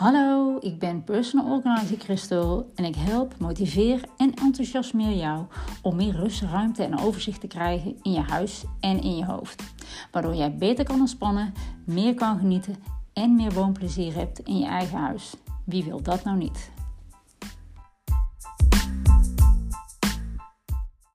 Hallo, ik ben Personal Organizer Christel en ik help, motiveer en enthousiasmeer jou om meer rust, ruimte en overzicht te krijgen in je huis en in je hoofd. Waardoor jij beter kan ontspannen, meer kan genieten en meer woonplezier hebt in je eigen huis. Wie wil dat nou niet?